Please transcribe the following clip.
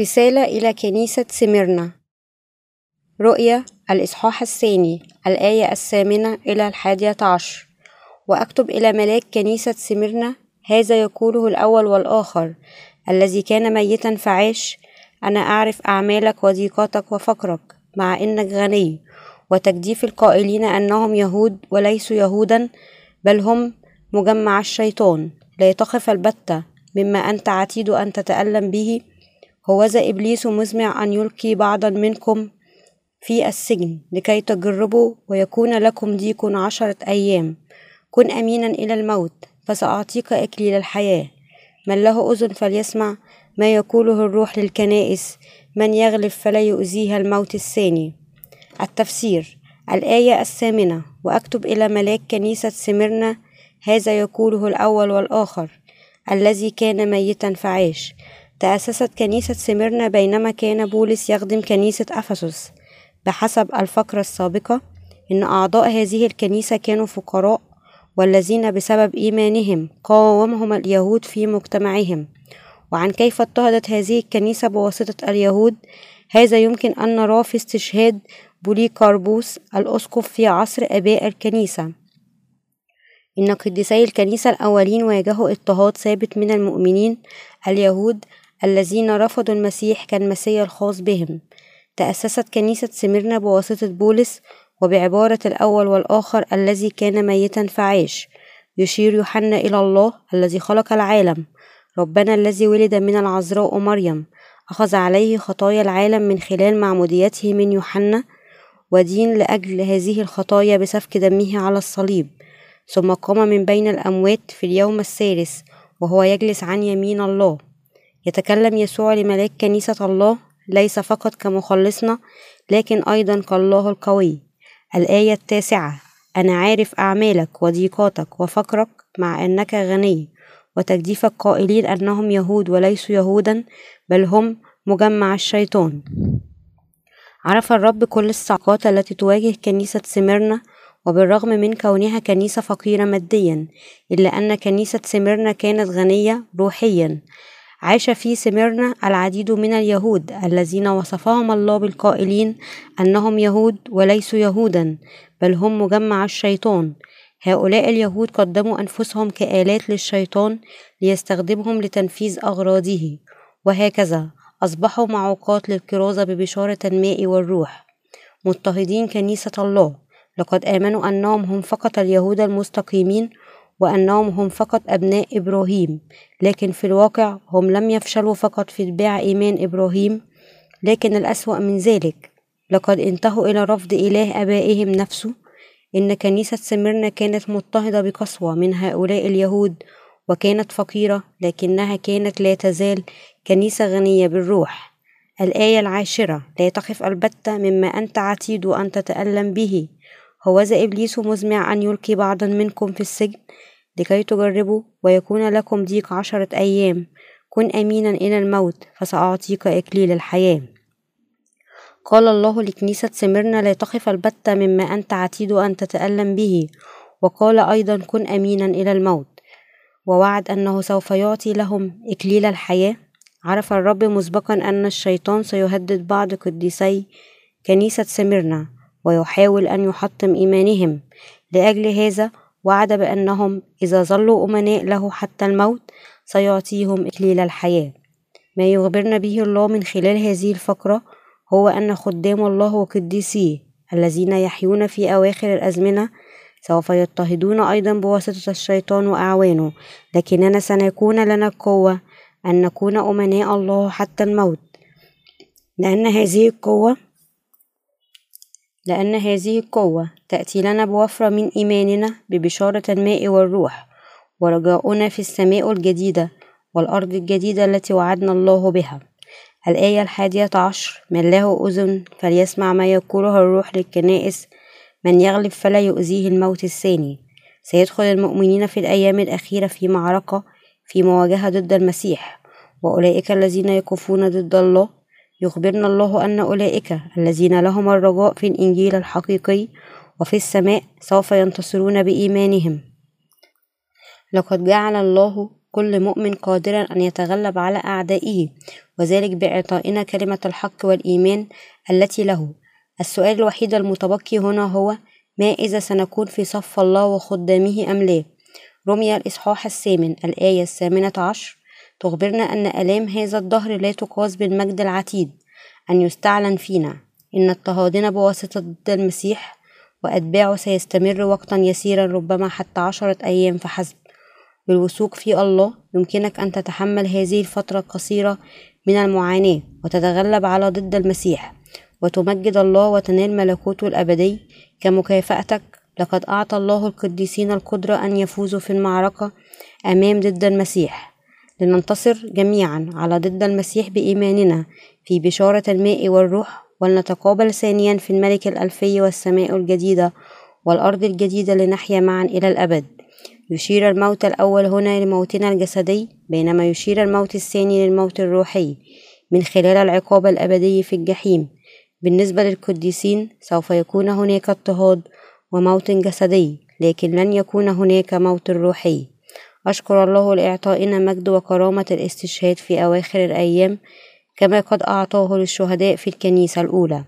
رسالة إلى كنيسة سميرنا. رؤية الإصحاح الثاني الآية الثامنة إلى الحادية عشر. وأكتب إلى ملاك كنيسة سميرنا هذا يقوله الأول والآخر الذي كان ميتا فعاش أنا أعرف أعمالك وضيقاتك وفقرك مع إنك غني وتجديف القائلين أنهم يهود وليسوا يهودا بل هم مجمع الشيطان لا تخف البتة مما أنت عتيد أن تتألم به هوذا إبليس مزمع أن يلقي بعضا منكم في السجن لكي تجربوا ويكون لكم ضيق عشرة أيام. كن أمينا إلى الموت فسأعطيك إكليل الحياة. من له أذن فليسمع ما يقوله الروح للكنائس. من يغلب فلا يؤذيها الموت الثاني. التفسير الآية الثامنة. وأكتب إلى ملاك كنيسة سمرنا. هذا يقوله الأول والآخر. الذي كان ميتا فعاش. تأسست كنيسة سمرنا بينما كان بولس يخدم كنيسة أفسس. بحسب الفقرة السابقة إن أعضاء هذه الكنيسة كانوا فقراء والذين بسبب إيمانهم قاومهم اليهود في مجتمعهم. وعن كيف اضطهدت هذه الكنيسة بواسطة اليهود؟ هذا يمكن أن نراه في استشهاد بوليكاربوس الأسقف في عصر آباء الكنيسة. إن قديسي الكنيسة الأولين واجهوا اضطهاد ثابت من المؤمنين اليهود الذين رفضوا المسيح كالمسيا الخاص بهم. تأسست كنيسة سميرنا بواسطة بولس وبعبارة الأول والآخر الذي كان ميتا فعاش يشير يوحنا إلى الله الذي خلق العالم. ربنا الذي ولد من العذراء مريم. أخذ عليه خطايا العالم من خلال معموديته من يوحنا ودين لأجل هذه الخطايا بسفك دمه على الصليب. ثم قام من بين الأموات في اليوم الثالث وهو يجلس عن يمين الله. يتكلم يسوع لملاك كنيسة الله ليس فقط كمخلصنا لكن أيضا كالله القوي. الآية التاسعة أنا عارف أعمالك وضيقاتك وفقرك مع أنك غني وتجديف القائلين أنهم يهود وليسوا يهودا بل هم مجمع الشيطان. عرف الرب كل الصعقات التي تواجه كنيسة سمرنا وبالرغم من كونها كنيسة فقيرة ماديا إلا أن كنيسة سمرنا كانت غنية روحيا. عاش في سمرنا العديد من اليهود الذين وصفهم الله بالقائلين أنهم يهود وليسوا يهودا بل هم مجمع الشيطان. هؤلاء اليهود قدموا أنفسهم كآلات للشيطان ليستخدمهم لتنفيذ أغراضه. وهكذا أصبحوا معوقات للكرازة ببشارة الماء والروح. مضطهدين كنيسة الله. لقد آمنوا أنهم هم فقط اليهود المستقيمين وأنهم هم فقط أبناء إبراهيم لكن في الواقع هم لم يفشلوا فقط في اتباع إيمان إبراهيم لكن الأسوأ من ذلك لقد انتهوا إلى رفض إله آبائهم نفسه إن كنيسة سمرنا كانت مضطهدة بقسوة من هؤلاء اليهود وكانت فقيرة لكنها كانت لا تزال كنيسة غنية بالروح. الآية العاشرة لا تخف البتة مما أنت عتيد أن تتألم به هوذا إبليس مزمع أن يلقي بعضا منكم في السجن؟ لكي تجربوا ويكون لكم ضيق عشرة أيام. كن أمينا إلى الموت فسأعطيك إكليل الحياة. قال الله لكنيسة سمرنا لا تخف البتة مما أنت عتيد أن تتألم به. وقال أيضا كن أمينا إلى الموت. ووعد أنه سوف يعطي لهم إكليل الحياة. عرف الرب مسبقا أن الشيطان سيهدد بعض قديسي كنيسة سمرنا ويحاول أن يحطم إيمانهم. لأجل هذا وعد بأنهم إذا ظلوا أمناء له حتى الموت سيعطيهم إكليل الحياة. ما يخبرنا به الله من خلال هذه الفقرة هو أن خدام الله وقديسيه الذين يحيون في أواخر الأزمنة سوف يضطهدون أيضا بواسطة الشيطان وأعوانه لكننا سنكون لنا القوة أن نكون أمناء الله حتى الموت. لأن هذه القوة لأن هذه القوة تأتي لنا بوفرة من إيماننا ببشارة الماء والروح ورجاؤنا في السماء الجديدة والأرض الجديدة التي وعدنا الله بها. الآية الحادية عشر من له أذن فليسمع ما يقوله الروح للكنائس من يغلب فلا يؤذيه الموت الثاني. سيدخل المؤمنين في الأيام الأخيرة في معركة في مواجهة ضد المسيح وأولئك الذين يقفون ضد الله يخبرنا الله أن أولئك الذين لهم الرجاء في الإنجيل الحقيقي وفي السماء سوف ينتصرون بإيمانهم. لقد جعل الله كل مؤمن قادرا أن يتغلب على أعدائه وذلك بإعطائنا كلمة الحق والإيمان التي له. السؤال الوحيد المتبقي هنا هو ما إذا سنكون في صف الله وخدامه أم لا؟ رمي الإصحاح الثامن الآية الثامنة عشر. تخبرنا أن آلام هذا الدهر لا تقاس بالمجد العتيد أن يستعلن فينا. إن اضطهادنا بواسطة ضد المسيح وأتباعه سيستمر وقتا يسيرا ربما حتى عشرة أيام فحسب بالوثوق في الله يمكنك أن تتحمل هذه الفترة القصيرة من المعاناة وتتغلب على ضد المسيح. وتمجد الله وتنال ملكوته الأبدي. كمكافأتك لقد أعطى الله القديسين القدرة أن يفوزوا في المعركة أمام ضد المسيح. لننتصر جميعا على ضد المسيح بإيماننا في بشارة الماء والروح ولنتقابل ثانيا في الملك الألفي والسماء الجديدة والأرض الجديدة لنحيا معا إلى الأبد. يشير الموت الأول هنا لموتنا الجسدي بينما يشير الموت الثاني للموت الروحي من خلال العقاب الأبدي في الجحيم. بالنسبة للقديسين سوف يكون هناك اضطهاد وموت جسدي لكن لن يكون هناك موت روحي. أشكر الله لإعطائنا مجد وكرامة الاستشهاد في أواخر الأيام كما قد أعطاه للشهداء في الكنيسة الأولى.